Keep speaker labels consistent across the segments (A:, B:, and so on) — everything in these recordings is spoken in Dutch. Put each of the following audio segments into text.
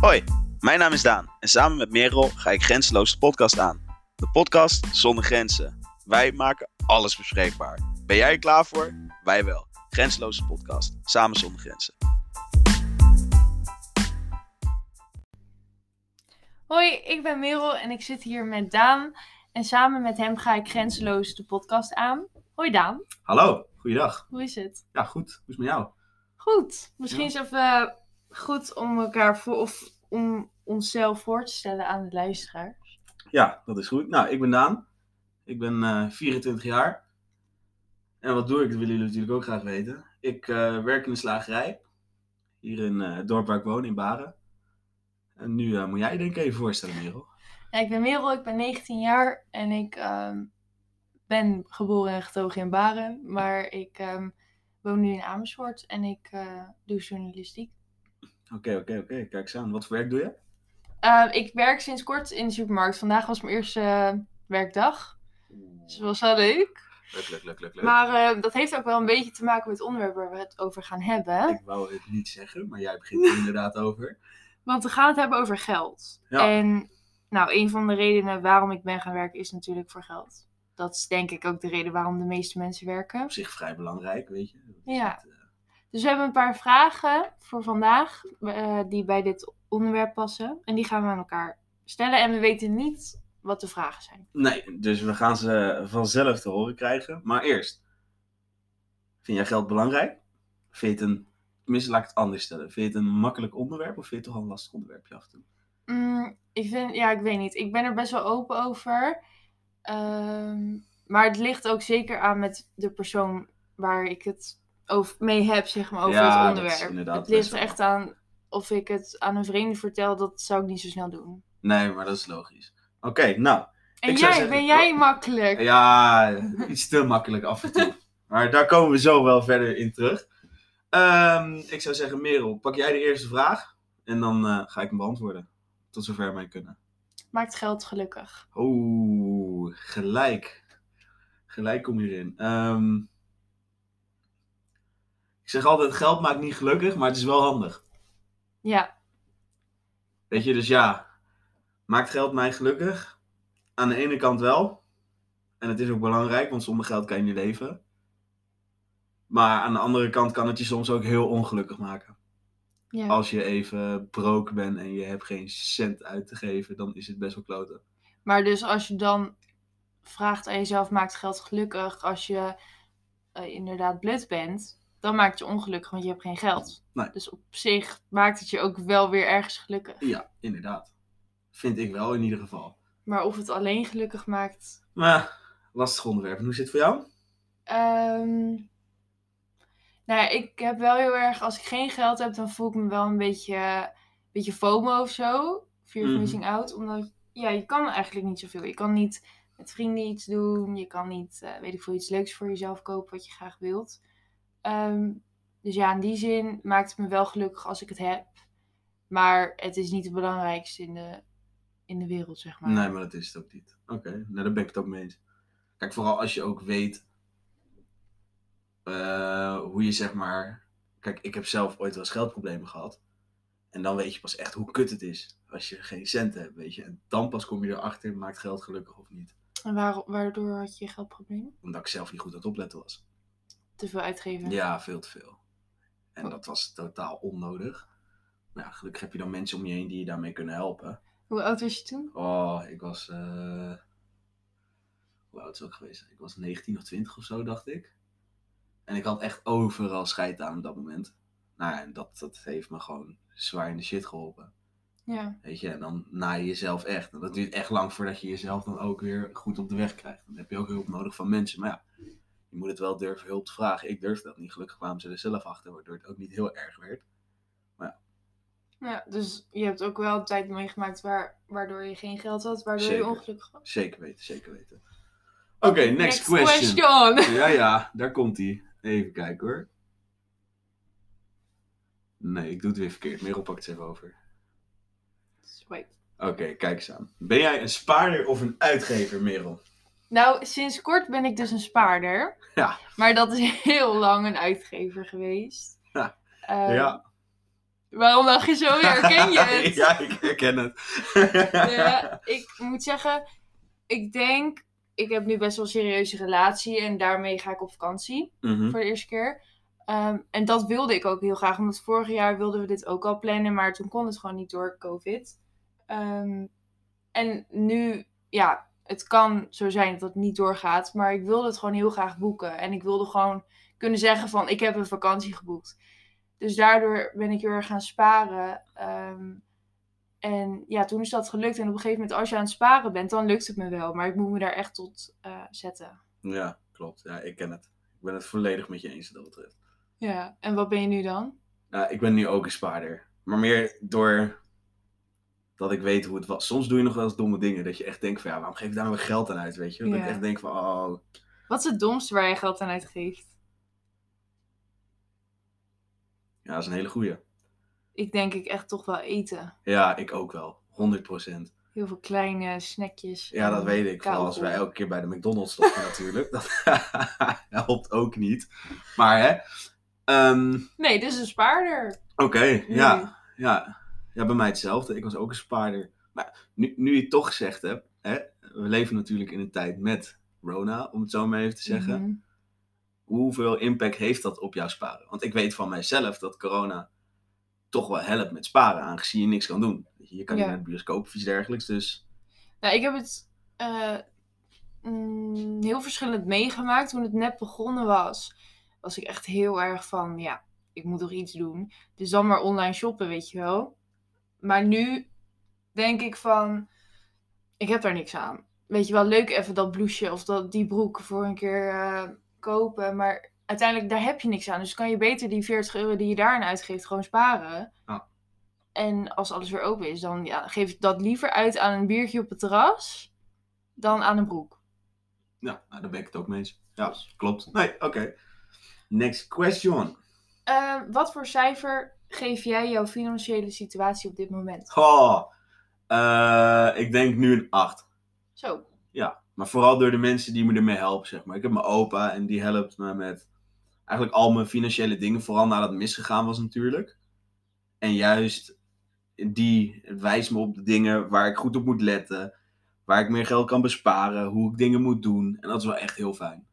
A: Hoi, mijn naam is Daan en samen met Merel ga ik Grenzeloos de podcast aan. De podcast zonder grenzen. Wij maken alles bespreekbaar. Ben jij er klaar voor? Wij wel. Grenzeloze podcast. Samen zonder grenzen.
B: Hoi, ik ben Merel en ik zit hier met Daan. En samen met hem ga ik Grenzeloos de podcast aan. Hoi Daan,
C: Hallo, goeiedag.
B: hoe is het?
C: Ja, goed. Hoe is het met jou?
B: Goed. Misschien
C: Ja.
B: is het even goed om elkaar voor of om onszelf voor te stellen aan de luisteraar.
C: Ja, dat is goed. Nou, ik ben Daan. Ik ben eh 24 jaar. En wat doe ik? Dat willen jullie natuurlijk ook graag weten. Ik eh, werk in de slagerij. Hier in eh, het dorp waar ik woon, in Baren. En nu eh, moet jij je denk ik even voorstellen, Merel.
B: Ja, ik ben Merel, ik ben 19 jaar en ik ehm, ben geboren en getogen in Baren. Maar ik ehm, woon nu in Amersfoort en ik eh, doe journalistiek.
C: Oké, oké, oké. Kijk eens aan. Wat voor werk doe je?
B: Eh, ik werk sinds kort in de supermarkt. Vandaag was mijn eerste eh, werkdag. Dus dat was wel leuk.
C: Leuk, leuk, leuk, leuk, leuk.
B: Maar eh, dat heeft ook wel een beetje te maken met het onderwerp waar we het over gaan hebben.
C: Ik wou het niet zeggen, maar jij begint er inderdaad over.
B: Want we gaan het hebben over geld.
C: Ja.
B: En nou, een van de redenen waarom ik ben gaan werken is natuurlijk voor geld. Dat is denk ik ook de reden waarom de meeste mensen werken.
C: Op zich vrij belangrijk, weet je. Dat
B: Ja.
C: het, eh,
B: Dus we hebben een paar vragen voor vandaag eh, die bij dit onderwerp passen. En die gaan we aan elkaar stellen. En we weten niet wat de vragen zijn.
C: Nee, dus we gaan ze vanzelf te horen krijgen. Maar eerst, vind jij geld belangrijk? Vind je het een, tenminste laat ik het anders stellen. Vind je het een makkelijk onderwerp of vind je het toch een lastig onderwerpje af en?
B: Mm, ik vind, ja, ik weet niet. Ik ben er best wel open over. Ehm, maar het ligt ook zeker aan met de persoon waar ik het over, mee heb, zeg maar, over
C: Ja,
B: het onderwerp. Het ligt
C: wel-
B: echt aan of ik het aan een vreemde vertel, dat zou ik niet zo snel doen.
C: Nee, maar dat is logisch. Oké, nou.
B: En jij,
C: zeggen-
B: ben jij makkelijk?
C: Ja, iets te makkelijk af en toe. Maar daar komen we zo wel verder in terug. Ehm, ik zou zeggen, Merel, pak jij de eerste vraag. En dan eh, ga ik hem beantwoorden. Tot zover wij kunnen.
B: Maakt geld gelukkig?
C: Oeh, gelijk. Gelijk kom je erin. Ehm, ik zeg altijd, geld maakt niet gelukkig, maar het is wel handig.
B: Ja,
C: Weet je, dus ja, maakt geld mij gelukkig? Aan de ene kant wel. En het is ook belangrijk, want zonder geld kan je niet leven. Maar aan de andere kant kan het je soms ook heel ongelukkig maken.
B: ja.
C: Als je even broke bent en je hebt geen cent uit te geven, dan is het best wel kloten.
B: Maar dus als je dan vraagt aan jezelf, maakt geld gelukkig? Als je eh, inderdaad blut bent, dan maakt je ongelukkig, want je hebt geen geld.
C: Nee.
B: Dus op zich maakt het je ook wel weer ergens gelukkig.
C: Ja, inderdaad. Vind ik wel in ieder geval.
B: Maar of het alleen gelukkig maakt.
C: Maar, lastig onderwerp. En hoe zit het voor jou?
B: ehm, nou ja, ik heb wel heel erg, als ik geen geld heb, dan voel ik me wel een beetje, een beetje FOMO of zo. Fear of
C: Mhm.
B: missing out. Omdat, ja, je kan eigenlijk niet zoveel. Je kan niet met vrienden iets doen. Je kan niet, eh, weet ik veel, iets leuks voor jezelf kopen wat je graag wilt. Ehm, dus ja, in die zin maakt het me wel gelukkig als ik het heb. Maar het is niet het belangrijkste in de, in de wereld, zeg maar.
C: Nee, maar dat is het ook niet. Oké, nou daar ben ik het ook mee eens. Kijk, vooral als je ook weet eh, hoe je zeg maar. Kijk, ik heb zelf ooit wel eens geldproblemen gehad. En dan weet je pas echt hoe kut het is als je geen cent hebt, weet je. En dan pas kom je erachter, maakt geld gelukkig of niet.
B: En waar, waardoor had je geldproblemen?
C: Omdat ik zelf niet goed aan het opletten was.
B: Te veel uitgeven?
C: Ja, veel te veel. En dat was totaal onnodig. Maar ja, gelukkig heb je dan mensen om je heen die je daarmee kunnen helpen.
B: Hoe oud was je toen?
C: Oh, ik was. eh Hoe oud zou ik geweest zijn? Ik was 19 of 20 of zo, dacht ik. En ik had echt overal scheid aan op dat moment. Nou ja, en dat, dat heeft me gewoon zwaar in de shit geholpen.
B: Ja.
C: Weet je, en dan na je jezelf echt. En dat duurt echt lang voordat je jezelf dan ook weer goed op de weg krijgt. Dan heb je ook hulp nodig van mensen. Maar ja, je moet het wel durven hulp te vragen. Ik durfde dat niet. Gelukkig kwamen ze er zelf achter, waardoor het ook niet heel erg werd.
B: ja. Dus je hebt ook wel een tijd meegemaakt waar, waardoor je geen geld had, waardoor
C: Zeker.
B: je ongelukkig was.
C: Zeker weten, zeker weten. Oké, next, question.
B: question.
C: Ja, ja, daar komt hij. Even kijken hoor. Nee, ik doe het weer verkeerd. Merel pakt het even over.
B: Swipe.
C: Oké, kijk eens aan. Ben jij een spaarder of een uitgever, Merel?
B: Nou, sinds kort ben ik dus een spaarder.
C: Ja.
B: Maar dat is heel lang een uitgever geweest.
C: Ja.
B: Ehm,
C: ja.
B: Waarom lach je zo? Herken je het?
C: ja, ik herken het.
B: Ja, ik moet zeggen, ik denk, ik heb nu best wel een serieuze relatie en daarmee ga ik op vakantie
C: Mhm.
B: voor de eerste keer. Ehm, en dat wilde ik ook heel graag, omdat vorig jaar wilden we dit ook al plannen, maar toen kon het gewoon niet door COVID. Ehm, en nu, ja, het kan zo zijn dat het niet doorgaat, maar ik wilde het gewoon heel graag boeken. En ik wilde gewoon kunnen zeggen van, ik heb een vakantie geboekt. Dus daardoor ben ik heel erg gaan sparen. Ehm, en ja, toen is dat gelukt. En op een gegeven moment, als je aan het sparen bent, dan lukt het me wel. Maar ik moet me daar echt tot eh, zetten.
C: Ja, klopt. Ja, ik ken het. Ik ben het volledig met je eens wat dat betreft.
B: Ja, en wat ben je nu dan?
C: Nou, ik ben nu ook een spaarder. Maar meer door dat ik weet hoe het was. Soms doe je nog wel eens domme dingen. Dat je echt denkt van, ja, waarom geef ik daar nou weer geld aan uit, weet je? Dat
B: Ja.
C: ik echt denk van, oh,
B: Wat is het domste waar je geld aan uitgeeft?
C: ja, dat is een hele goeie.
B: Ik denk ik echt toch wel eten.
C: Ja, ik ook wel. 100%.
B: Heel veel kleine snackjes.
C: Ja, dat weet ik. Vooral als wij elke keer bij de McDonald's stoppen natuurlijk. Dat helpt ook niet. Maar hè. ehm,
B: Nee, dit is een spaarder.
C: Oké, ja, ja. Ja, bij mij hetzelfde. Ik was ook een spaarder. Maar nu, nu je het toch gezegd hebt. Hè, we leven natuurlijk in een tijd met Rona, om het zo maar even te zeggen.
B: Mhm.
C: Hoeveel impact heeft dat op jouw sparen? Want ik weet van mijzelf dat corona toch wel helpt met sparen, aangezien je niks kan doen. Je je kan
B: Ja.
C: niet naar de bioscoop of iets dergelijks, dus...
B: Nou, ik heb het eh, mm, heel verschillend meegemaakt. Toen het net begonnen was, was ik echt heel erg van, ja, ik moet toch iets doen. Dus dan maar online shoppen, weet je wel. Maar nu denk ik van, ik heb daar niks aan. Weet je wel, leuk even dat blouseje of dat, die broek voor een keer eh, kopen. Maar uiteindelijk, daar heb je niks aan. Dus kan je beter die 40 euro die je daarin uitgeeft gewoon sparen.
C: Ja.
B: En als alles weer open is, dan ja, geef ik dat liever uit aan een biertje op het terras dan aan een broek.
C: Ja, nou, daar ben ik het ook mee eens. Ja, klopt. Nee, oké. Next question.
B: Eh, wat voor cijfer geef jij jouw financiële situatie op dit moment?
C: Oh, ik denk nu een 8.
B: Zo.
C: Ja, maar vooral door de mensen die me ermee helpen, zeg maar. Ik heb mijn opa en die helpt me met eigenlijk al mijn financiële dingen. Vooral nadat het misgegaan was natuurlijk. En juist die wijst me op de dingen waar ik goed op moet letten. Waar ik meer geld kan besparen. Hoe ik dingen moet doen. En dat is wel echt heel fijn.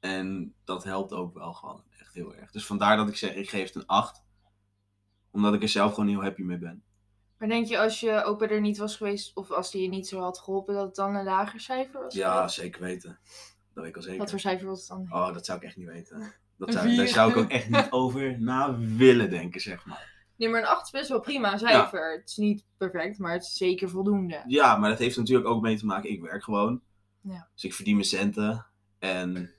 C: En dat helpt ook wel gewoon echt heel erg. Dus vandaar dat ik zeg, ik geef het een 8. Omdat ik er zelf gewoon heel happy mee ben.
B: Maar denk je als je opa er niet was geweest, of als die je niet zo had geholpen, dat het dan een lager cijfer was?
C: Ja,
B: geweest?
C: zeker weten. Dat weet ik al zeker.
B: Wat voor cijfer was het dan?
C: Oh, dat zou ik echt niet weten. Dat zou, daar zou ik ook echt niet over na willen denken, zeg maar.
B: Nee, maar een 8 is best wel prima een cijfer. Het is niet perfect, maar het is zeker voldoende.
C: Ja, maar dat heeft natuurlijk ook mee te maken. Ik werk gewoon.
B: Ja.
C: Dus ik verdien mijn centen. En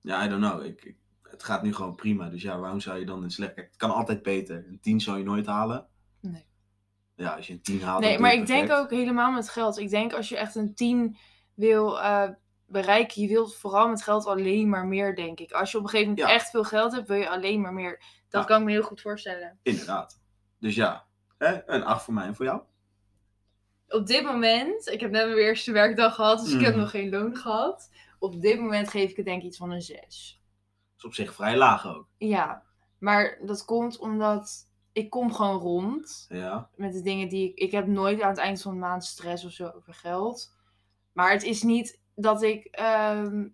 C: ja, I don't know. Ik, ik- het gaat nu gewoon prima. Dus ja, waarom zou je dan een slecht... Kijk, Het kan altijd beter. Een 10 zou je nooit halen.
B: Nee.
C: Ja, als je een 10 haalt.
B: Nee, maar ik denk ook helemaal met geld. Ik denk als je echt een 10 wil eh, bereiken, je wilt vooral met geld alleen maar meer, denk ik. Als je op een gegeven moment
C: Ja.
B: echt veel geld hebt, wil je alleen maar meer. Dat
C: Ja.
B: kan ik me heel goed voorstellen.
C: Inderdaad. Dus ja, hè? een 8 voor mij en voor jou.
B: Op dit moment, ik heb net mijn eerste werkdag gehad, dus ik heb
C: Mhm.
B: nog geen loon gehad. Op dit moment geef ik het denk ik iets van een 6.
C: Is op zich vrij laag ook.
B: Ja, maar dat komt omdat ik kom gewoon rond.
C: Ja.
B: met de dingen die ik. Ik heb nooit aan het eind van de maand stress of zo over geld. Maar het is niet dat ik ehm,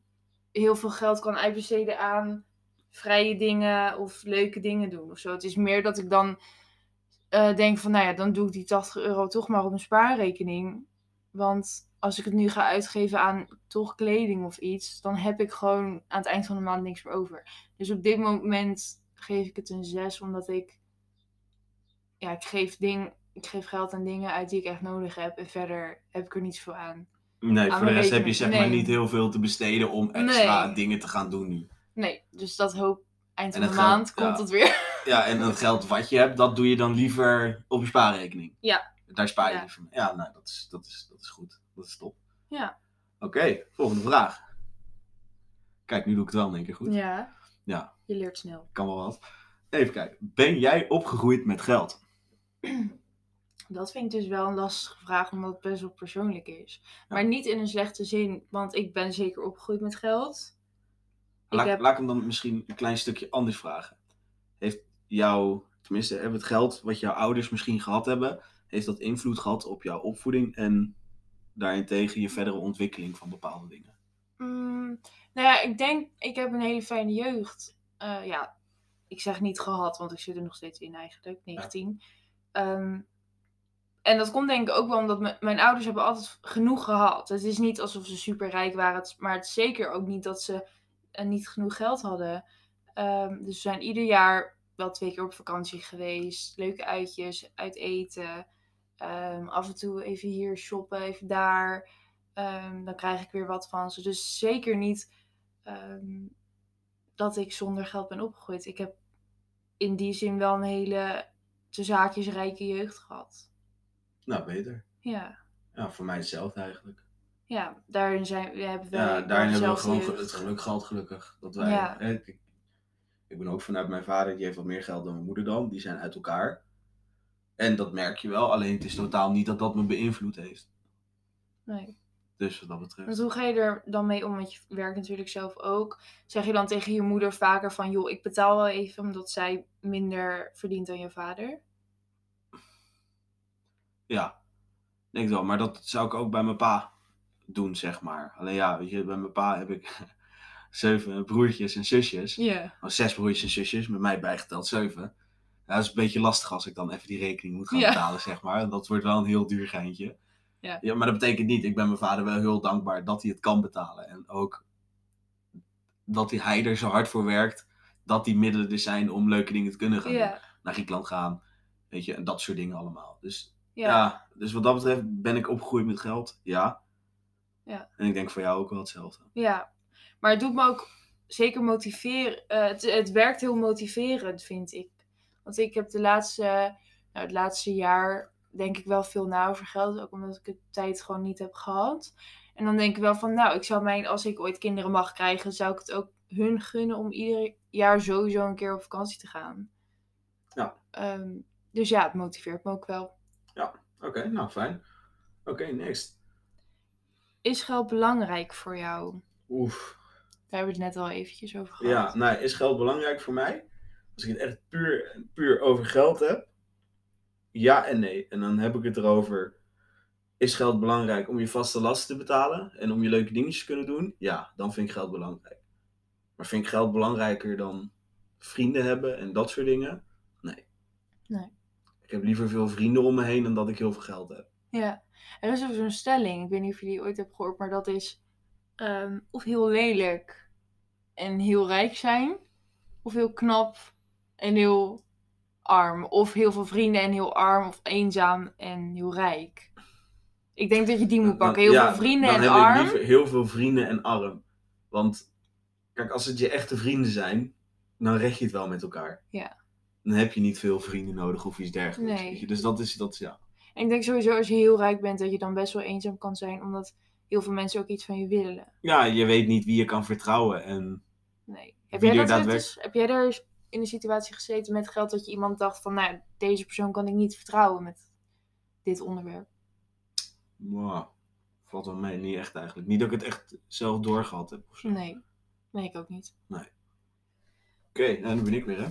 B: heel veel geld kan uitbesteden aan vrije dingen of leuke dingen doen of zo. Het is meer dat ik dan eh, denk van, nou ja, dan doe ik die 80 euro toch maar op een spaarrekening. Want als ik het nu ga uitgeven aan toch kleding of iets, dan heb ik gewoon aan het eind van de maand niks meer over. Dus op dit moment geef ik het een 6, omdat ik ja, ik geef, ding, ik geef geld aan dingen uit die ik echt nodig heb. En verder heb ik er niet zoveel aan.
C: Nee,
B: Aan
C: voor de rest heb je zeg maar niet heel veel te besteden om extra
B: Nee.
C: dingen te gaan doen nu.
B: Nee, dus dat hoop eind van de
C: geld-
B: maand
C: ja.
B: komt het weer.
C: Ja, en het geld wat je hebt, dat doe je dan liever op je spaarrekening.
B: Ja.
C: Daar spaar je
B: Ja.
C: liever mee. Ja, nou, dat is, dat is, dat is goed. Dat is top.
B: Ja.
C: Oké, volgende vraag. Kijk, nu doe ik het wel in één keer goed.
B: Ja.
C: Ja.
B: Je leert snel.
C: Kan wel wat. Even kijken. Ben jij opgegroeid met geld?
B: Dat vind ik dus wel een lastige vraag, omdat het best wel persoonlijk is. Maar niet in een slechte zin, want ik ben zeker opgegroeid met geld. Ik
C: Laat,
B: heb-
C: laat ik hem dan misschien een klein stukje anders vragen. Heeft jouw tenminste, hebben het geld wat jouw ouders misschien gehad hebben, heeft dat invloed gehad op jouw opvoeding en daarentegen je verdere ontwikkeling van bepaalde dingen?
B: Mm, nou ja, ik denk, ik heb een hele fijne jeugd. Eh, ja, ik zeg niet gehad, want ik zit er nog steeds in eigenlijk, 19. Ehm, en dat komt denk ik ook wel omdat mijn ouders hebben altijd genoeg gehad. Het is niet alsof ze super rijk waren, maar het is zeker ook niet dat ze eh, niet genoeg geld hadden. Ehm, dus we zijn ieder jaar wel twee keer op vakantie geweest. Leuke uitjes, uit eten. Ehm, af en toe even hier shoppen, even daar. Ehm, dan krijg ik weer wat van ze. Dus zeker niet ehm, dat ik zonder geld ben opgegroeid. Ik heb in die zin wel een hele te zaakjes rijke jeugd gehad.
C: Nou, beter.
B: Ja,
C: Ja, voor mij hetzelfde eigenlijk.
B: ja daarin zijn we hebben we
C: Ja, daarin hebben we gewoon
B: jeugd.
C: het geluk gehad, gelukkig. Dat wij,
B: Ja.
C: ik, ik ben ook vanuit mijn vader, die heeft wat meer geld dan mijn moeder dan. Die zijn uit elkaar. En dat merk je wel, alleen het is totaal niet dat dat me beïnvloed heeft.
B: Nee.
C: Dus wat dat betreft.
B: Want hoe ga je er dan mee om? Want je werkt natuurlijk zelf ook. Zeg je dan tegen je moeder vaker van... joh, ik betaal wel even omdat zij minder verdient dan je vader?
C: Ja, denk wel. Maar dat zou ik ook bij mijn pa doen, zeg maar. Alleen ja, weet je, bij mijn pa heb ik zeven broertjes en zusjes.
B: Ja.
C: Oh, zes broertjes en zusjes, met mij bijgeteld zeven. Ja, dat is een beetje lastig als ik dan even die rekening moet gaan
B: Ja.
C: betalen, zeg maar. Dat wordt wel een heel duur geintje.
B: Ja.
C: maar dat betekent niet, ik ben mijn vader wel heel dankbaar dat hij het kan betalen. En ook dat hij, hij er zo hard voor werkt, dat die middelen er zijn om leuke dingen te kunnen gaan doen.
B: Ja.
C: Naar Griekenland gaan, weet je, en dat soort dingen allemaal. Dus
B: Ja.
C: ja. dus wat dat betreft ben ik opgegroeid met geld, ja.
B: Ja.
C: En ik denk voor jou ook wel hetzelfde.
B: Ja, maar het doet me ook zeker motiveren. eh, het, het werkt heel motiverend, vind ik. Want ik heb de laatste, nou, het laatste jaar denk ik wel veel na over geld. Ook omdat ik de tijd gewoon niet heb gehad. En dan denk ik wel van, nou, ik zou mijn, als ik ooit kinderen mag krijgen, zou ik het ook hun gunnen om ieder jaar sowieso een keer op vakantie te gaan.
C: Ja.
B: Ehm, dus ja, het motiveert me ook wel.
C: Oké, nou fijn. Oké, next.
B: Is geld belangrijk voor jou?
C: Oef.
B: Daar hebben we het net al eventjes over gehad.
C: Ja, nou, is geld belangrijk voor mij? Als ik het echt puur, puur over geld heb, ja en nee. En dan heb ik het erover, is geld belangrijk om je vaste lasten te betalen en om je leuke dingetjes te kunnen doen? Ja, dan vind ik geld belangrijk. Maar vind ik geld belangrijker dan vrienden hebben en dat soort dingen? Nee.
B: Nee.
C: Ik heb liever veel vrienden om me heen dan dat ik heel veel geld heb.
B: Ja, er is ook zo'n stelling, ik weet niet of je die ooit hebt gehoord, maar dat is ehm, of heel lelijk en heel rijk zijn, of heel knap en heel arm, of heel veel vrienden en heel arm, of eenzaam en heel rijk. Ik denk dat je die moet pakken, heel
C: Dan- ja,
B: veel vrienden
C: dan
B: en
C: heb
B: arm.
C: heel veel vrienden en arm. Want, kijk, als het je echte vrienden zijn, dan red je het wel met elkaar.
B: Ja.
C: Dan heb je niet veel vrienden nodig of iets dergelijks.
B: Nee.
C: Dus dat is, dat is ja.
B: En ik denk sowieso als je heel rijk bent, dat je dan best wel eenzaam kan zijn, omdat heel veel mensen ook iets van je willen.
C: Ja, je weet niet wie je kan vertrouwen. En
B: Nee. Heb jij, dat dus, heb jij daar in een situatie gezeten met geld dat je iemand dacht van, nou, deze persoon kan ik niet vertrouwen met dit onderwerp?
C: wow, valt wel mee. Niet echt eigenlijk. Niet dat ik het echt zelf doorgehad heb. of zo.
B: Nee. Nee, ik ook niet.
C: Oké, nou, dan ben ik weer, hè.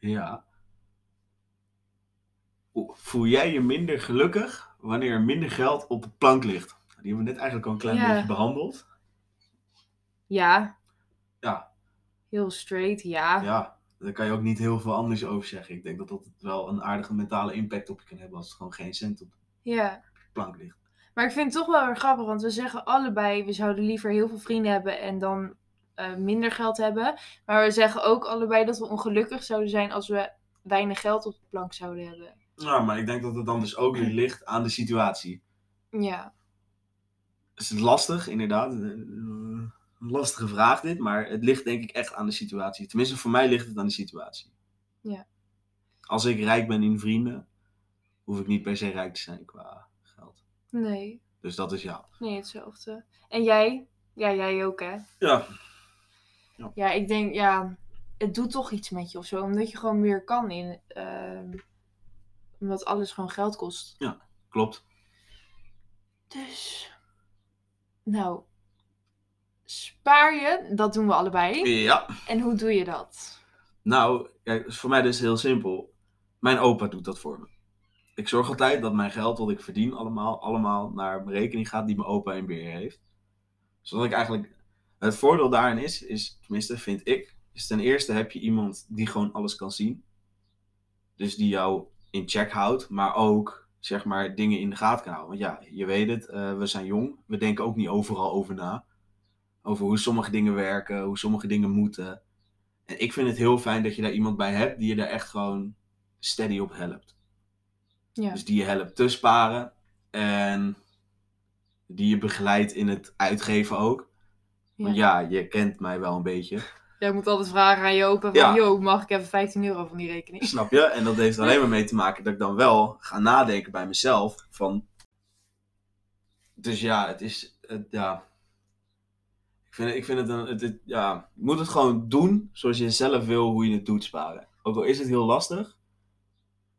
C: Ja. Voel jij je minder gelukkig wanneer er minder geld op de plank ligt? Die hebben we net eigenlijk al een klein
B: Ja.
C: beetje behandeld.
B: Ja.
C: Ja.
B: Heel straight, ja.
C: Ja, daar kan je ook niet heel veel anders over zeggen. Ik denk dat dat wel een aardige mentale impact op je kan hebben als het gewoon geen cent op de
B: Ja.
C: plank ligt.
B: Maar ik vind het toch wel weer grappig, want we zeggen allebei, we zouden liever heel veel vrienden hebben en dan eh, minder geld hebben. Maar we zeggen ook allebei dat we ongelukkig zouden zijn als we weinig geld op de plank zouden hebben.
C: Ja, maar ik denk dat het dan dus ook weer ligt aan de situatie.
B: Ja.
C: Het is lastig, inderdaad. Een lastige vraag dit, maar het ligt denk ik echt aan de situatie. Tenminste, voor mij ligt het aan de situatie.
B: Ja.
C: Als ik rijk ben in vrienden, hoef ik niet per se rijk te zijn qua geld.
B: Nee.
C: Dus dat is ja.
B: Nee, hetzelfde. En jij? Ja, jij ook, hè?
C: Ja,
B: Ja, ik denk, ja, het doet toch iets met je of zo. Omdat je gewoon meer kan in. ehm, omdat alles gewoon geld kost.
C: klopt.
B: Dus. Nou. Spaar je, dat doen we allebei.
C: Ja.
B: En hoe doe je dat?
C: Nou, kijk, dus voor mij is het heel simpel. Mijn opa doet dat voor me. Ik zorg altijd dat mijn geld wat ik verdien allemaal, allemaal naar mijn rekening gaat die mijn opa in beheer heeft. Zodat ik eigenlijk... Het voordeel daarin is, is, tenminste vind ik, is ten eerste heb je iemand die gewoon alles kan zien. Dus die jou in check houdt, maar ook zeg maar dingen in de gaten kan houden. Want ja, je weet het, eh, we zijn jong. We denken ook niet overal over na. Over hoe sommige dingen werken, hoe sommige dingen moeten. En ik vind het heel fijn dat je daar iemand bij hebt die je daar echt gewoon steady op helpt.
B: Ja.
C: Dus die je helpt te sparen en die je begeleidt in het uitgeven ook. Want ja, je kent mij wel een beetje.
B: Jij moet altijd vragen aan je opa van,
C: Ja.
B: yo, mag ik even 15 euro van die rekening?
C: Snap je? En dat heeft alleen maar mee te maken dat ik dan wel ga nadenken bij mezelf. Van... Dus ja, het is. Het, ja. Ik vind, het- ik vind het een. Het, ja, je moet het gewoon doen zoals je zelf wil hoe je het doet sparen. Ook al is het heel lastig,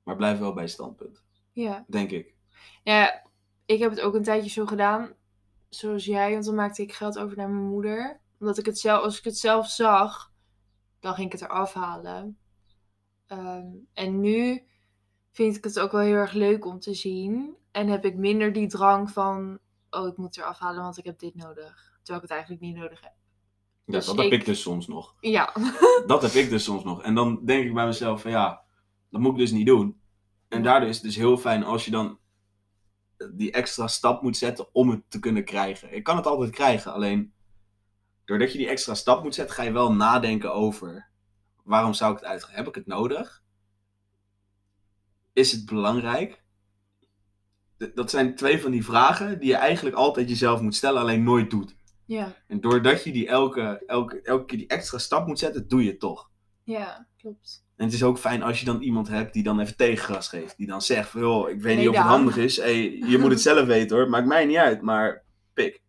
C: maar blijf wel bij je standpunt.
B: Ja.
C: Denk ik.
B: Ja, ik heb het ook een tijdje zo gedaan, zoals jij, want dan maakte ik geld over naar mijn moeder. Omdat ik het zelf, als ik het zelf zag, dan ging ik het eraf halen. Ehm, en nu vind ik het ook wel heel erg leuk om te zien. En heb ik minder die drang van, oh, ik moet het eraf halen, want ik heb dit nodig. Terwijl ik het eigenlijk niet nodig heb.
C: Ja,
B: Dus
C: dat heb
B: ik-
C: dus soms nog.
B: Ja,
C: Dat heb ik dus soms nog. En dan denk ik bij mezelf van ja, dat moet ik dus niet doen. En daardoor is het dus heel fijn als je dan die extra stap moet zetten om het te kunnen krijgen. Ik kan het altijd krijgen, alleen doordat je die extra stap moet zetten, ga je wel nadenken over waarom zou ik het uitgeven? Heb ik het nodig? Is het belangrijk? Dat zijn twee van die vragen die je eigenlijk altijd jezelf moet stellen, alleen nooit doet.
B: Ja,
C: En doordat je die elke, elke, elke keer die extra stap moet zetten, doe je het toch.
B: ja, klopt.
C: En het is ook fijn als je dan iemand hebt die dan even tegengas geeft. Die dan zegt van, joh, ik weet
B: Nee,
C: niet of het handig is. Hey, je moet het zelf weten hoor, maakt mij niet uit. Maar pik,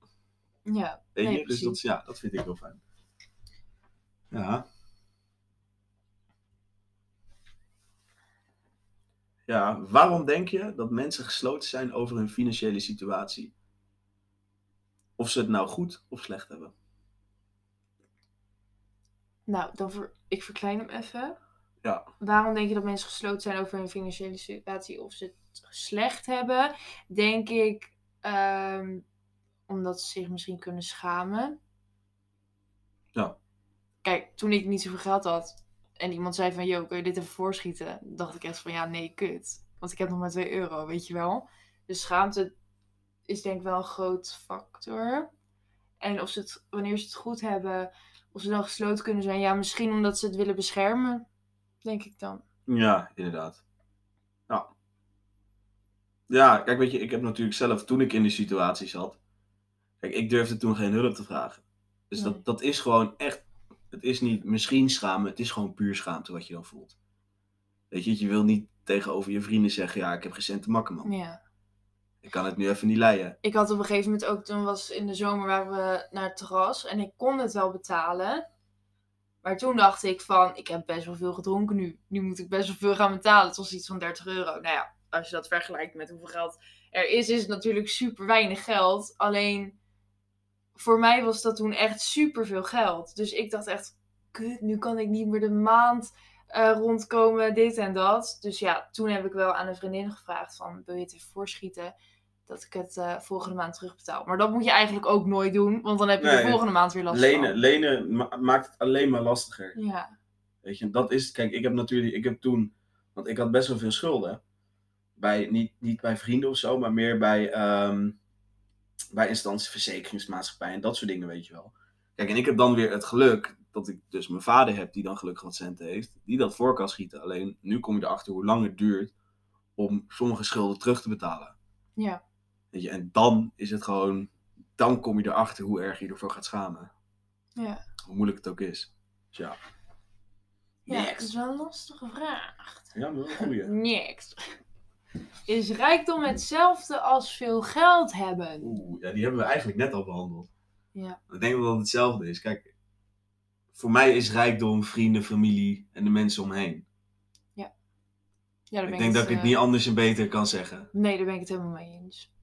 B: Ja,
C: weet
B: Nee,
C: je? Dus dat, ja, dat vind ik heel fijn. Ja. Ja, waarom denk je dat mensen gesloten zijn over hun financiële situatie? Of ze het nou goed of slecht hebben?
B: Nou, dan ver, ik verklein hem even.
C: Ja.
B: Waarom denk je dat mensen gesloten zijn over hun financiële situatie of ze het slecht hebben? Denk ik ehm, omdat ze zich misschien kunnen schamen.
C: Ja.
B: Kijk, toen ik niet zoveel geld had en iemand zei van, yo, kun je dit even voorschieten? dacht ik echt van, ja, nee, kut. Want ik heb nog maar 2 euro, weet je wel. Dus schaamte is denk ik wel een groot factor. En of ze het, wanneer ze het goed hebben, of ze dan gesloten kunnen zijn. Ja, misschien omdat ze het willen beschermen, denk ik dan.
C: Ja, inderdaad. Ja. Ja, kijk, weet je, ik heb natuurlijk zelf, toen ik in die situatie zat, kijk, ik durfde toen geen hulp te vragen. Dus
B: Nee.
C: dat, dat is gewoon echt, het is niet misschien schamen, het is gewoon puur schaamte wat je dan voelt. Weet je, je wil niet tegenover je vrienden zeggen, ja, ik heb geen cent te makken, man.
B: Ja.
C: Ik kan het nu even niet leiden.
B: Ik had op een gegeven moment ook, toen was in de zomer waren we naar het terras en ik kon het wel betalen. Maar toen dacht ik van, ik heb best wel veel gedronken nu. Nu moet ik best wel veel gaan betalen. Het was iets van 30 euro. Nou ja, als je dat vergelijkt met hoeveel geld er is, is het natuurlijk super weinig geld. Alleen, voor mij was dat toen echt super veel geld. Dus ik dacht echt, kut, nu kan ik niet meer de maand eh, rondkomen, dit en dat. Dus ja, toen heb ik wel aan een vriendin gevraagd van, wil je het even voorschieten? Dat ik het eh, volgende maand terugbetaal. Maar dat moet je eigenlijk ook nooit doen, want dan heb je
C: Nee,
B: de volgende maand weer last
C: Lenen,
B: van.
C: lenen ma- maakt het alleen maar lastiger.
B: Ja,
C: Weet je, dat is, kijk, ik heb natuurlijk, ik heb toen, want ik had best wel veel schulden. Bij, niet, niet bij vrienden of zo, maar meer bij, ehm bij instanties, verzekeringsmaatschappij en dat soort dingen, weet je wel. Kijk, en ik heb dan weer het geluk dat ik dus mijn vader heb, die dan gelukkig wat centen heeft, die dat voor kan schieten. Alleen nu kom je erachter hoe lang het duurt om sommige schulden terug te betalen.
B: ja,
C: Weet je, en dan is het gewoon, dan kom je erachter hoe erg je ervoor gaat schamen.
B: ja.
C: Hoe moeilijk het ook is. Dus ja.
B: Ja, dat is wel een lastige vraag.
C: Ja, maar wel een goeie.
B: Next. Is rijkdom hetzelfde als veel geld hebben?
C: Oeh, ja, die hebben we eigenlijk net al behandeld.
B: Ja.
C: Ik denk dat het hetzelfde is. Kijk, voor mij is rijkdom vrienden, familie en de mensen omheen.
B: Ja, ben
C: Ik denk dat ik
B: eh,
C: het niet anders en beter kan zeggen.
B: Nee, daar ben ik het helemaal mee eens.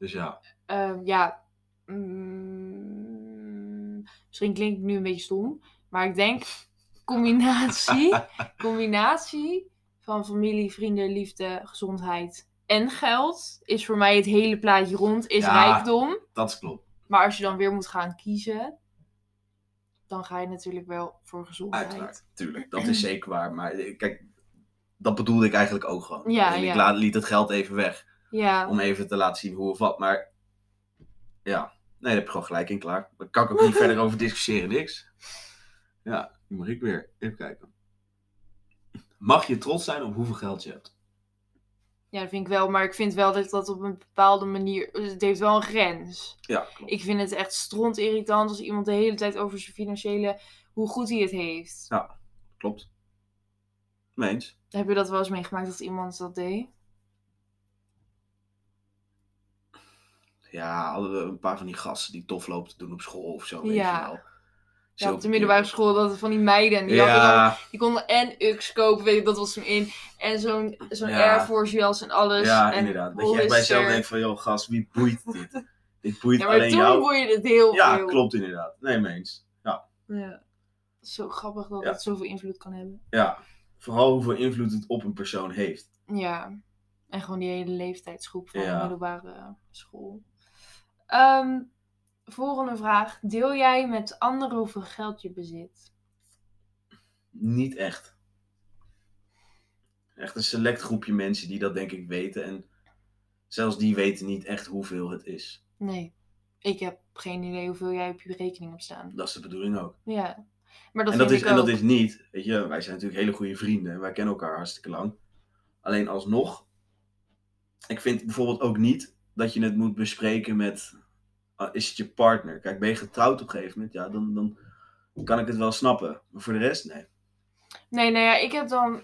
C: Dus ja.
B: Ehm, ja, mm, misschien klinkt het nu een beetje stom, maar ik denk combinatie, combinatie van familie, vrienden, liefde, gezondheid en geld is voor mij het hele plaatje rond, is
C: Ja.
B: rijkdom.
C: Dat is klopt.
B: Maar als je dan weer moet gaan kiezen, dan ga je natuurlijk wel voor gezondheid.
C: Uiteraard, tuurlijk. Dat is zeker waar. Maar eh, kijk, dat bedoelde ik eigenlijk ook gewoon.
B: Ja,
C: En ik
B: ja.
C: liet het geld even weg.
B: Ja,
C: Om even te laten zien hoe of wat. Maar ja, nee, daar heb je gewoon gelijk in klaar. Daar kan ik ook niet verder over discussiëren, niks. Ja, nu mag ik weer. Even kijken. Mag je trots zijn op hoeveel geld je hebt?
B: ja, dat vind ik wel. Maar ik vind wel dat dat op een bepaalde manier... Het heeft wel een grens.
C: Ja, klopt.
B: Ik vind het echt stront irritant als iemand de hele tijd over zijn financiële... Hoe goed hij het heeft.
C: klopt. Meens.
B: Heb je dat wel eens meegemaakt dat iemand dat deed?
C: Ja, hadden we een paar van die gasten die tof lopen te doen op school of zo. Weet
B: Ja.
C: je wel.
B: Ja, op de middelbare school, dat van die meiden. Die, dan,
C: Ja,
B: die konden en UX kopen, weet ik, dat was toen in. En zo'n zo'n
C: Ja.
B: Air Force jas en alles.
C: ja,
B: en
C: inderdaad. Dat je echt bij jezelf denkt van, joh, gast, wie boeit dit? dit boeit
B: Ja, maar
C: alleen
B: toen
C: jou.
B: boeide het heel
C: Ja,
B: veel.
C: klopt inderdaad. Nee, meens. Ja.
B: Ja. Zo grappig dat
C: Ja.
B: het zoveel invloed kan hebben.
C: ja, vooral hoeveel invloed het op een persoon heeft.
B: Ja. En gewoon die hele leeftijdsgroep van
C: Ja.
B: de middelbare school. Ehm, volgende vraag. Deel jij met anderen hoeveel geld je bezit?
C: Niet echt. Echt een select groepje mensen die dat denk ik weten. En zelfs die weten niet echt hoeveel het is.
B: Nee. Ik heb geen idee hoeveel jij op je rekening hebt staan.
C: Dat is de bedoeling ook.
B: Ja. Maar dat
C: en, dat is, en dat is niet, weet je, wij zijn natuurlijk hele goede vrienden. En wij kennen elkaar hartstikke lang. Alleen alsnog, ik vind bijvoorbeeld ook niet dat je het moet bespreken met, is het je partner? Kijk, ben je getrouwd op een gegeven moment? Ja, dan, dan kan ik het wel snappen. Maar voor de rest, nee.
B: Nee, nou ja, ik heb dan.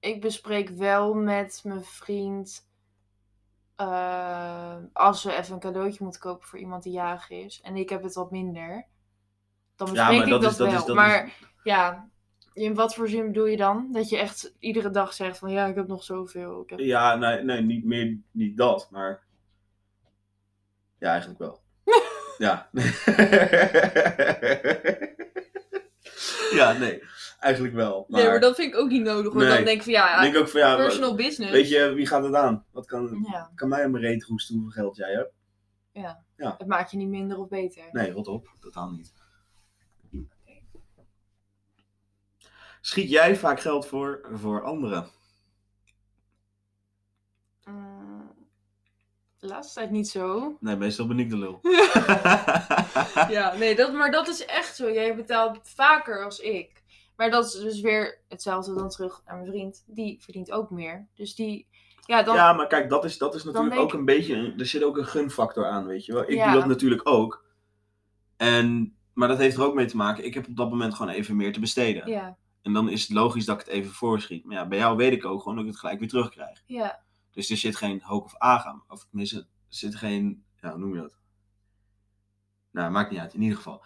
B: Ik bespreek wel met mijn vriend. eh, als we even een cadeautje moeten kopen voor iemand die jarig is. En ik heb het wat minder. Dan
C: Ja,
B: bespreek
C: maar
B: ik
C: dat
B: wel.
C: is- dat
B: maar
C: is-
B: ja, in wat voor zin bedoel je dan? Dat je echt iedere dag zegt van ja, ik heb nog zoveel. Ik heb...
C: Ja, nee, nee niet meer, niet dat, maar. Ja, eigenlijk wel. ja. ja, nee, eigenlijk wel. Maar,
B: Nee, maar dat vind ik ook niet nodig. Want
C: Nee.
B: dan denk ik van ja,
C: denk ook van ja,
B: personal business.
C: weet je, wie gaat het aan? Wat kan,
B: Ja,
C: kan mij aan mijn reet roesten hoeveel geld jij hebt?
B: ja.
C: Ja.
B: Het maakt je niet minder of beter.
C: Nee, rot op, totaal niet. Schiet jij vaak geld voor voor anderen?
B: Mm, de laatste tijd niet zo.
C: Nee, meestal ben ik de lul.
B: Ja, nee, dat, maar dat is echt zo. Jij betaalt vaker als ik. Maar dat is dus weer hetzelfde dan terug naar mijn vriend. Die verdient ook meer. Dus die, ja, dan,
C: Ja, maar kijk, dat is, dat is natuurlijk ook een beetje. Er zit ook een gunfactor aan, weet je wel. Ik
B: Ja.
C: doe dat natuurlijk ook. En, maar dat heeft er ook mee te maken. Ik heb op dat moment gewoon even meer te besteden.
B: ja,
C: En dan is het logisch dat ik het even voorschiet. Maar ja, bij jou weet ik ook gewoon dat ik het gelijk weer terugkrijg.
B: ja,
C: Dus er zit geen hoog of aangaan. Of tenminste, er zit geen. Ja, hoe noem je dat? Nou, maakt niet uit. In ieder geval.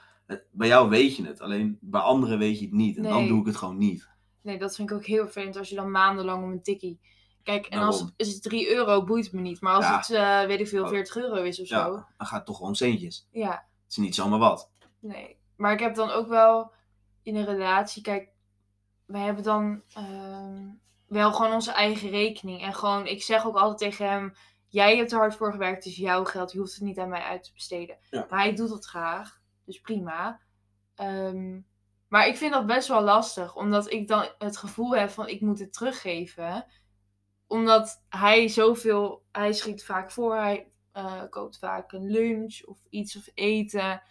C: Bij jou weet je het. Alleen bij anderen weet je het niet. En dan doe ik het gewoon niet.
B: nee, dat vind ik ook heel vervelend als je dan maandenlang om een tikkie. Kijk, en als het, is het 3 euro, boeit me niet. Maar als
C: Ja.
B: het, eh, weet ik veel,
C: Oh.
B: 40 euro is of
C: Ja,
B: zo.
C: dan gaat het toch gewoon om centjes.
B: Ja,
C: Het is niet zomaar wat.
B: nee. Maar ik heb dan ook wel in een relatie, kijk, wij hebben dan ehm, wel gewoon onze eigen rekening. En gewoon, ik zeg ook altijd tegen hem, jij hebt er hard voor gewerkt, het is jouw geld, je hoeft het niet aan mij uit te besteden.
C: Ja.
B: Maar hij doet dat graag, dus prima. Ehm, maar ik vind dat best wel lastig, omdat ik dan het gevoel heb van ik moet het teruggeven. Omdat hij zoveel, hij schiet vaak voor, hij eh, koopt vaak een lunch of iets of eten.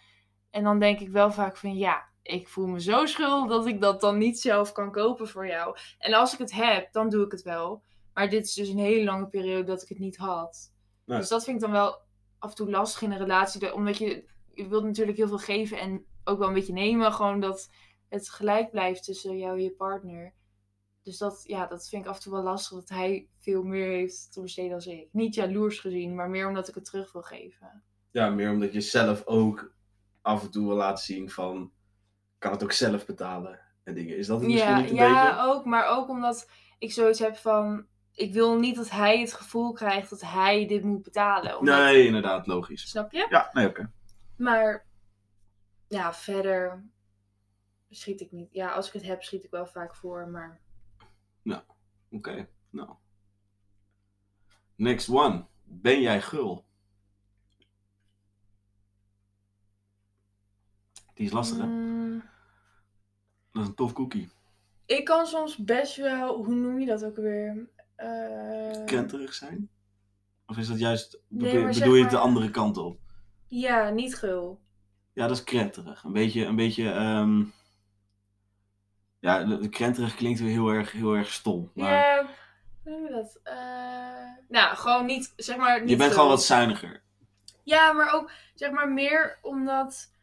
B: En dan denk ik wel vaak van ja, ik voel me zo schuldig dat ik dat dan niet zelf kan kopen voor jou. En als ik het heb, dan doe ik het wel. Maar dit is dus een hele lange periode dat ik het niet had.
C: Nee.
B: Dus dat vind ik dan wel af en toe lastig in een relatie. Omdat je, je wilt natuurlijk heel veel geven en ook wel een beetje nemen. Gewoon dat het gelijk blijft tussen jou en je partner. Dus dat, ja, dat vind ik af en toe wel lastig. Dat hij veel meer heeft te besteden dan ik. Niet jaloers gezien, maar meer omdat ik het terug wil geven.
C: Ja, meer omdat je zelf ook af en toe wil laten zien van... Kan het ook zelf betalen en dingen. Is dat het misschien
B: Ja,
C: niet een
B: ja
C: beetje?
B: ook. Maar ook omdat ik zoiets heb van... Ik wil niet dat hij het gevoel krijgt dat hij dit moet betalen. Omdat-
C: Nee, inderdaad, logisch.
B: Snap je?
C: Ja, nee, oké.
B: Maar ja, verder. schiet ik niet. Ja, als ik het heb, schiet ik wel vaak voor, maar...
C: Oké, nou. Next one. Ben jij gul? Die is lastig, hè?
B: Mm,
C: Dat is een tof cookie.
B: ik kan soms best wel, hoe noem je dat ook weer?
C: Krenterig zijn? Of is dat juist,
B: Nee,
C: bedoel,
B: maar
C: je het de andere kant op?
B: Ja, niet gul.
C: Ja, dat is krenterig. Een beetje, een beetje, ehm, ja, de, krenterig klinkt weer heel erg, heel erg stom. Maar
B: Ja, hoe noem je dat? Eh, nou, gewoon niet, zeg maar, niet
C: je bent
B: gul.
C: gewoon wat zuiniger.
B: Ja, maar ook, zeg maar, meer omdat...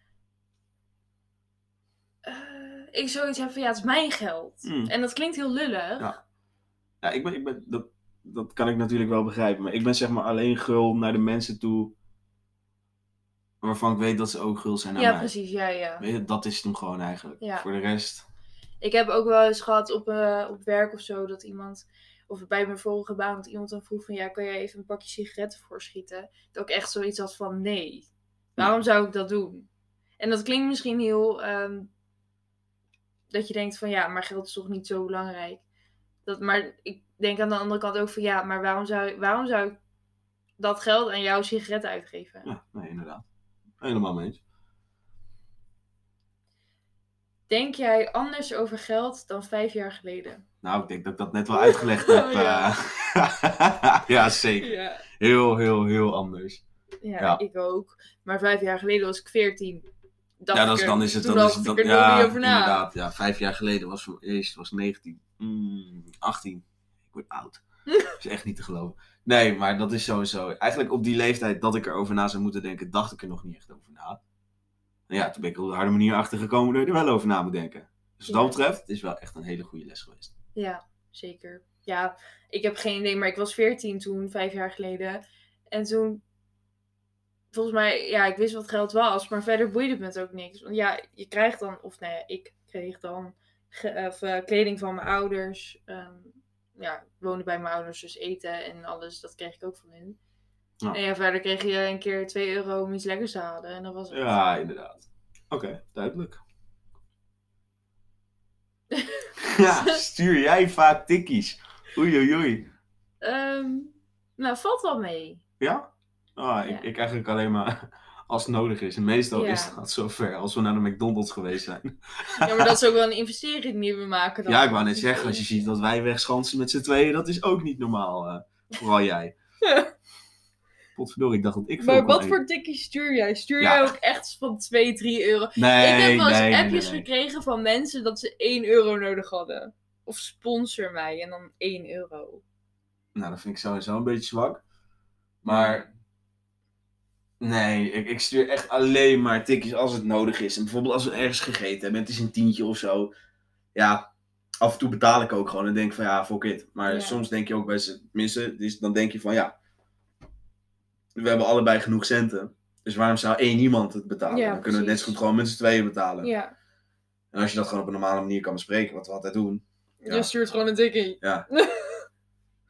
B: eh, ik zoiets heb van, ja, het is mijn geld.
C: Hmm.
B: En dat klinkt heel lullig.
C: Ja. Ja, ik ben, ik ben, dat, dat kan ik natuurlijk wel begrijpen. Maar ik ben zeg maar alleen gul naar de mensen toe waarvan ik weet dat ze ook gul zijn naar
B: Ja,
C: mij.
B: precies, ja, ja.
C: Weet je, dat is hem gewoon eigenlijk.
B: Ja.
C: Voor de rest,
B: Ik heb ook wel eens gehad op, eh, op werk of zo dat iemand, of bij mijn vorige baan, dat iemand dan vroeg van ja, kan jij even een pakje sigaretten voorschieten? Dat ik echt zoiets had van nee, waarom zou ik dat doen? En dat klinkt misschien heel, ehm, dat je denkt van ja, maar geld is toch niet zo belangrijk. Dat, maar ik denk aan de andere kant ook van ja, maar waarom zou, waarom zou ik dat geld aan jouw sigaretten uitgeven?
C: ja, nee, inderdaad. Helemaal mee eens.
B: Denk jij anders over geld dan vijf jaar geleden?
C: Nou, ik denk dat ik dat net wel uitgelegd heb.
B: Oh, ja.
C: eh. ja, zeker.
B: Ja.
C: Heel, heel, heel anders.
B: Ja,
C: Ja.
B: ik ook. Maar vijf jaar geleden was ik veertien. Dacht
C: ja,
B: ik
C: dat is, dan is het... Dan is het dan,
B: er nog
C: ja,
B: niet over na.
C: inderdaad. Ja, vijf jaar geleden was voor eerst was 19. Mm, 18. Ik word oud. Dat is echt niet te geloven. Nee, maar dat is sowieso... Eigenlijk op die leeftijd dat ik erover na zou moeten denken, dacht ik er nog niet echt over na. En ja, toen ben ik op de harde manier achter gekomen dat je er wel over na moet denken. Dus wat
B: Ja.
C: dat betreft, het is wel echt een hele goede les geweest.
B: Ja, zeker. Ja, ik heb geen idee, maar ik was veertien toen, vijf jaar geleden. En toen, volgens mij, ja, ik wist wat geld was, maar verder boeide het me het ook niks. Want ja, je krijgt dan, of nou ja, ik kreeg dan of, eh, kleding van mijn ouders. Ehm, ja, ik woonde bij mijn ouders, dus eten en alles, dat kreeg ik ook van.
C: Ja.
B: En ja, verder kreeg je een keer 2 euro om iets lekkers te halen. En dat was het.
C: Ja, inderdaad. Oké, duidelijk. ja, stuur jij vaak tikkies? Oei, oei, oei.
B: Ehm, nou, valt wel mee.
C: Ja? Ah, ik, ik eigenlijk alleen maar als het nodig is. En meestal
B: Ja.
C: is dat zover als we naar de McDonald's geweest zijn.
B: Ja, maar dat is ook wel een investering die we maken dan.
C: Ja, ik wou net zeggen, als je ziet dat wij wegschansen met z'n tweeën, dat is ook niet normaal. eh, vooral jij. Potverdorie, ik dacht dat ik
B: Maar wat
C: eten.
B: voor tikkies stuur jij? Stuur
C: Ja.
B: jij ook echt van 2, 3 euro?
C: Nee,
B: ik heb wel eens
C: nee,
B: appjes
C: nee.
B: gekregen van mensen dat ze 1 euro nodig hadden. Of sponsor mij en dan 1 euro.
C: Nou, dat vind ik sowieso een beetje zwak. Maar nee, ik, ik stuur echt alleen maar tikjes als het nodig is. En bijvoorbeeld als we ergens gegeten hebben, het is een tientje of zo. Ja, af en toe betaal ik ook gewoon en denk van ja, fuck it. Maar
B: Ja.
C: soms denk je ook bij z'n tenminste, dus dan denk je van ja, we hebben allebei genoeg centen. Dus waarom zou één iemand het betalen?
B: Ja,
C: dan kunnen we net zo goed gewoon met z'n tweeën betalen.
B: Ja,
C: En als je dat gewoon op een normale manier kan bespreken, wat we altijd doen. Ja.
B: je stuurt gewoon een tikkie.
C: Ja.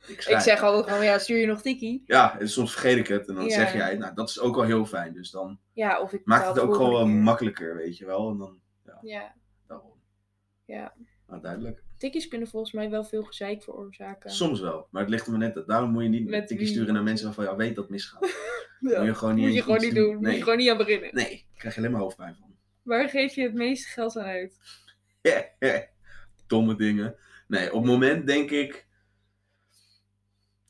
C: ik,
B: zeg altijd gewoon, ja, stuur je nog tikkie?
C: Ja, en soms vergeet ik het en dan
B: Ja.
C: zeg jij, nou dat is ook wel heel fijn. Dus dan
B: Ja, of ik
C: maakt het ook gewoon
B: keer.
C: makkelijker, weet je wel. En dan,
B: Ja,
C: daarom.
B: Ja.
C: Nou, duidelijk.
B: tikkies kunnen volgens mij wel veel gezeik veroorzaken.
C: Soms wel, maar het ligt er maar net. Daarom moet je niet
B: Met
C: met tikkie
B: wie?
C: sturen naar mensen waarvan je al weet dat het misgaat.
B: Ja.
C: Moet je gewoon niet,
B: Moet je gewoon niet doen. Moet
C: Nee.
B: je gewoon niet aan beginnen.
C: nee, daar krijg je alleen maar hoofdpijn van.
B: Waar geef je het meeste geld aan uit?
C: Domme dingen. Nee, op het moment denk ik.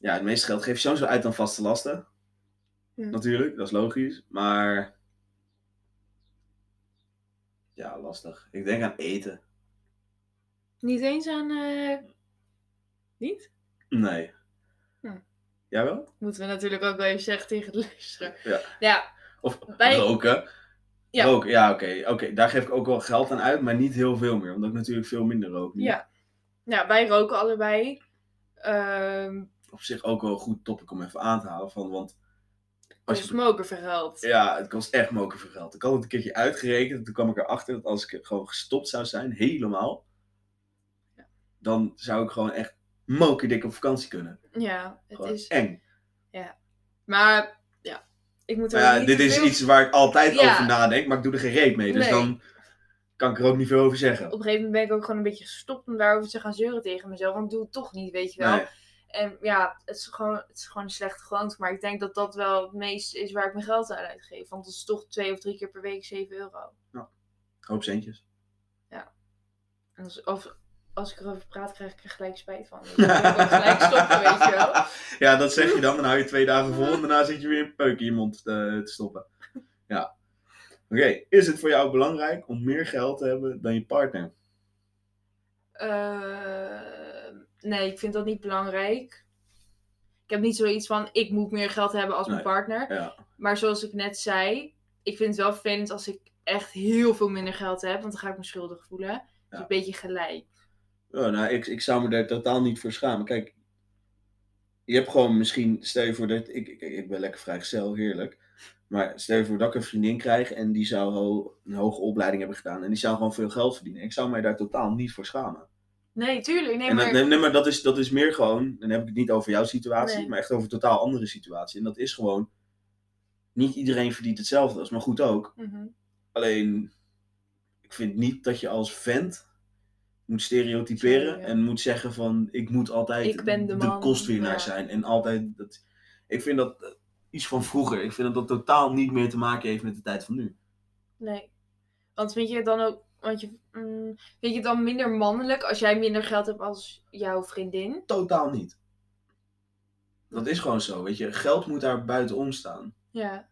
C: Ja, het meeste geld geef je sowieso uit aan vaste lasten.
B: Hm.
C: Natuurlijk, dat is logisch. Maar. Ja, lastig. Ik denk aan eten.
B: Niet eens aan... eh, Niet?
C: Nee.
B: Hm.
C: Jij wel?
B: Moeten we natuurlijk ook wel even zeggen tegen de luisteraar.
C: Ja.
B: Ja,
C: Of
B: Bij-
C: roken.
B: Ja.
C: Roken, ja, oké. Oké, daar geef ik ook wel geld aan uit, maar niet heel veel meer. Omdat ik natuurlijk veel minder rook. nu.
B: ja. ja, wij roken allebei. Ehm
C: Op zich ook wel een goed topic om even aan te halen. Van, want als
B: kost
C: je,
B: me ook even geld.
C: ja, het kost echt moken veel geld. Ik had het een keertje uitgerekend. En toen kwam ik erachter dat als ik gewoon gestopt zou zijn, helemaal.
B: Ja.
C: Dan zou ik gewoon echt mokerdik op vakantie kunnen.
B: Ja, het
C: Gewoon
B: is...
C: eng.
B: Maar, ja. Ik moet er
C: ja, dit is
B: veel-
C: iets waar ik altijd
B: Ja.
C: over nadenk, maar ik doe er geen reet mee. Dus
B: Nee.
C: dan kan ik er ook niet veel over zeggen.
B: Op een gegeven moment ben ik ook gewoon een beetje gestopt om daarover te gaan zeuren tegen mezelf. Want ik doe het toch niet, weet je wel.
C: Nee.
B: En ja, het is, gewoon, het is gewoon een slechte gewoonte. Maar ik denk dat dat wel het meeste is waar ik mijn geld aan uitgeef. Want het is toch twee of drie keer per week 7 euro.
C: Hoop centjes.
B: En als, of, als ik erover praat, krijg ik er gelijk spijt van. Dus ik gelijk stoppen, weet je wel.
C: Ja, dat zeg je dan. Dan hou je twee dagen vol en daarna zit je weer een peuk in je mond te, te stoppen. Ja. Oké, is het voor jou belangrijk om meer geld te hebben dan je partner?
B: Eh, nee, ik vind dat niet belangrijk. Ik heb niet zoiets van, ik moet meer geld hebben als mijn partner.
C: Ja.
B: Maar zoals ik net zei, ik vind het wel vervelend als ik echt heel veel minder geld heb. Want dan ga ik me schuldig voelen. Dus een beetje gelijk.
C: Oh, nou, ik, ik zou me daar totaal niet voor schamen. Kijk, je hebt gewoon misschien, stel je voor dat, ik, ik, ik ben lekker vrijgezel, heerlijk. Maar stel je voor dat ik een vriendin krijg en die zou ho- een hoge opleiding hebben gedaan. En die zou gewoon veel geld verdienen. Ik zou mij daar totaal niet voor schamen.
B: Nee, tuurlijk. Nee,
C: en dat,
B: maar...
C: nee, nee, maar dat is, dat is meer gewoon, dan heb ik het niet over jouw situatie,
B: Nee.
C: maar echt over een totaal andere situatie. En dat is gewoon, niet iedereen verdient hetzelfde. Dat is maar goed ook.
B: Mhm.
C: Alleen, ik vind niet dat je als vent moet stereotyperen
B: ja.
C: en moet zeggen van, ik moet altijd
B: Ik ben de man,
C: kostwinnaar
B: ja.
C: zijn. En altijd, dat, ik vind dat eh, iets van vroeger. Ik vind dat dat totaal niet meer te maken heeft met de tijd van nu.
B: Nee. Want vind je dan ook... Want je, mm, vind je het dan minder mannelijk als jij minder geld hebt als jouw vriendin?
C: Totaal niet. Dat is gewoon zo, weet je. Geld moet daar buitenom staan.
B: Ja.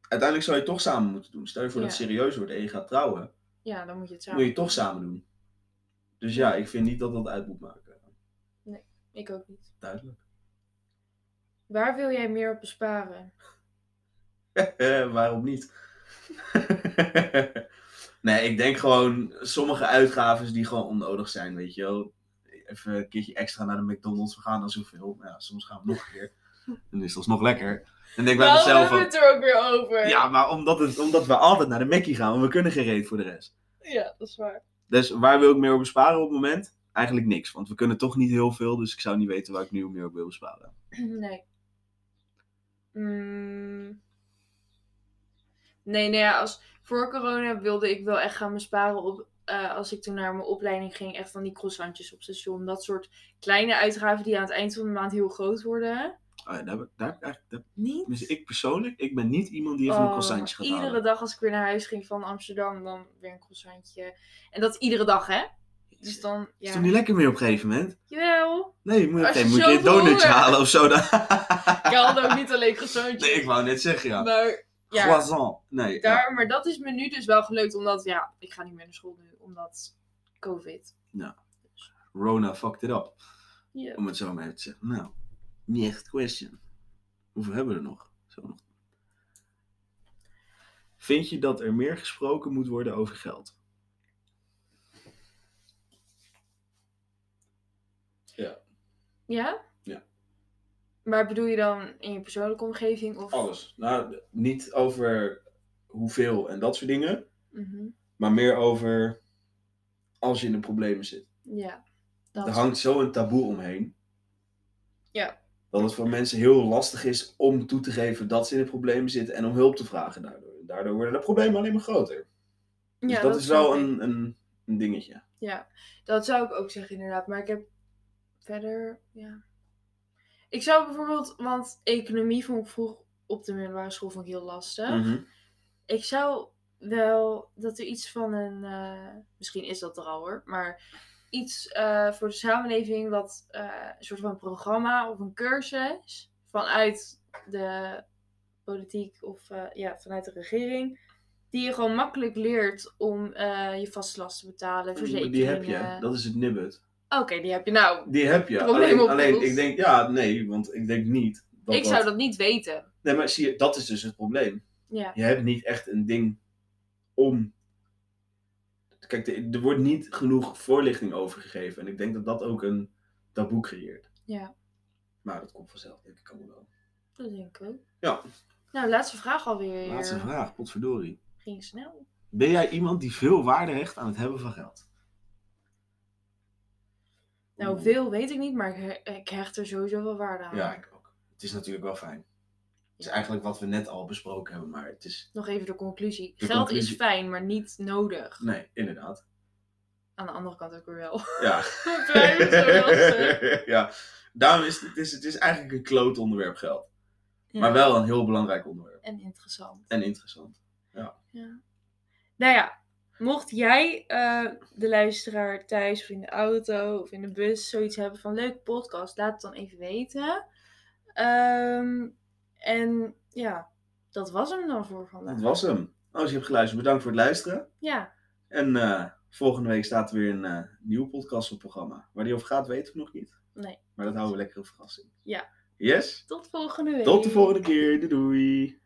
C: Uiteindelijk zou je het toch samen moeten doen. Stel je voor dat het
B: Ja.
C: serieus wordt en je gaat trouwen.
B: Ja, dan moet je het
C: moet
B: samen
C: je het toch samen doen. Dus ja, ik vind niet dat dat uit moet maken.
B: Ik ook niet.
C: Duidelijk.
B: Waar wil jij meer op besparen?
C: Waarom niet? nee, ik denk gewoon sommige uitgaven die gewoon onnodig zijn, weet je wel. Even een keertje extra naar de McDonald's, we gaan dan zoveel. Maar ja, soms gaan we nog een keer. Dan is het alsnog lekker. Dan denk bij mezelf
B: hebben we
C: van...
B: het er ook weer over?
C: Ja, maar omdat, het, omdat we altijd naar de Mackie gaan, want we kunnen geen reet voor de rest.
B: Ja, dat is waar.
C: Dus waar wil ik meer op besparen op het moment? Eigenlijk niks, want we kunnen toch niet heel veel, dus ik zou niet weten waar ik nu meer op wil besparen.
B: Nee. Mm. Nee, nee, ja, als, voor corona wilde ik wel echt gaan besparen op, eh, als ik toen naar mijn opleiding ging, echt van die croissantjes op station. Dat soort kleine uitgaven die aan het eind van de maand heel groot worden.
C: Oh ja, daar, heb ik- daar
B: Niet?
C: dus ik persoonlijk, ik ben niet iemand die even een
B: Oh,
C: croissantje gaat
B: Iedere
C: halen.
B: dag als ik weer naar huis ging van Amsterdam, dan weer een croissantje. En dat iedere dag, hè? Dus dan,
C: Is
B: ja.
C: toch niet lekker meer op een gegeven moment?
B: Jawel.
C: Nee, moet,
B: je
C: moet je een
B: zoveel
C: donutje
B: honger-
C: halen of zo. Dan...
B: Ik haalde ook niet alleen croissantjes.
C: nee, ik wou net zeggen, ja.
B: Maar ja,
C: Croissant. Nee, ja.
B: daar, maar dat is me nu dus wel gelukt, omdat ja, ik ga niet meer naar school nu, omdat COVID.
C: Rona fucked it up. Om het zo maar even te zeggen. Nou, next question. Hoeveel hebben we er nog? Zo nog. Vind je dat er meer gesproken moet worden over geld?
B: Ja?
C: Ja.
B: Maar bedoel je dan in je persoonlijke omgeving? Of...
C: Alles. Nou, niet over hoeveel en dat soort dingen.
B: Mhm.
C: Maar meer over als je in de problemen zit.
B: Ja. Dat
C: Er hangt zo een taboe omheen.
B: Ja.
C: Dat het voor mensen heel lastig is om toe te geven dat ze in de problemen zitten en om hulp te vragen daardoor. Daardoor worden de problemen alleen maar groter. Dus
B: ja,
C: dat, is wel
B: ik.
C: een, een, een dingetje.
B: Ja, dat zou ik ook zeggen inderdaad. Maar ik heb verder, ja. Ik zou bijvoorbeeld, want economie vond ik vroeg op de middelbare school vond ik heel lastig.
C: Mhm.
B: Ik zou wel dat er iets van een, eh, misschien is dat er al hoor, maar iets eh, voor de samenleving wat eh, een soort van programma of een cursus vanuit de politiek of ja, vanuit de regering. Die je gewoon makkelijk leert om je vaste lasten te betalen, verzekeringen.
C: Die heb je, dat is het nibbet.
B: Oké, die heb je nou.
C: Die heb je. Alleen, alleen, ik denk, ja, nee, want ik denk niet. Dat
B: ik zou dat niet weten.
C: Nee, maar zie je, dat is dus het probleem.
B: Ja,
C: Je hebt niet echt een ding om. Kijk, er er wordt niet genoeg voorlichting over gegeven. En ik denk dat dat ook een taboe creëert.
B: ja,
C: Maar dat komt vanzelf, denk ik allemaal wel.
B: dat denk ik ook.
C: Ja.
B: Nou, laatste vraag alweer.
C: Laatste vraag, potverdorie.
B: Ging snel.
C: Ben jij iemand die veel waarde hecht aan het hebben van geld?
B: Nou,
C: Oeh.
B: veel weet ik niet, maar ik, he- ik hecht er sowieso wel waarde aan.
C: Ja, ik ook. Het is natuurlijk wel fijn. is eigenlijk wat we net al besproken hebben, maar het is...
B: Nog even de conclusie.
C: De
B: Geld
C: conclusie.
B: is fijn, maar niet nodig.
C: Nee, inderdaad.
B: Aan de andere kant ook weer wel.
C: Ja.
B: Het
C: ja. Daarom is het, het, is, het is eigenlijk een kloot onderwerp geld.
B: Ja.
C: Maar wel een heel belangrijk onderwerp.
B: En interessant.
C: En interessant.
B: Ja. Nou ja, mocht jij, eh, de luisteraar thuis of in de auto of in de bus, zoiets hebben van leuke podcast, laat het dan even weten. Ehm, en ja, dat was hem dan voor vandaag.
C: Dat was hem. Als je hebt geluisterd, bedankt voor het luisteren.
B: Ja,
C: En eh, volgende week staat er weer een eh, nieuw podcast op het programma. Waar die over gaat, weten we nog niet.
B: nee.
C: Maar dat houden we lekker op verrassing.
B: Ja.
C: Yes?
B: Tot volgende week.
C: Tot de volgende keer. Doei doei.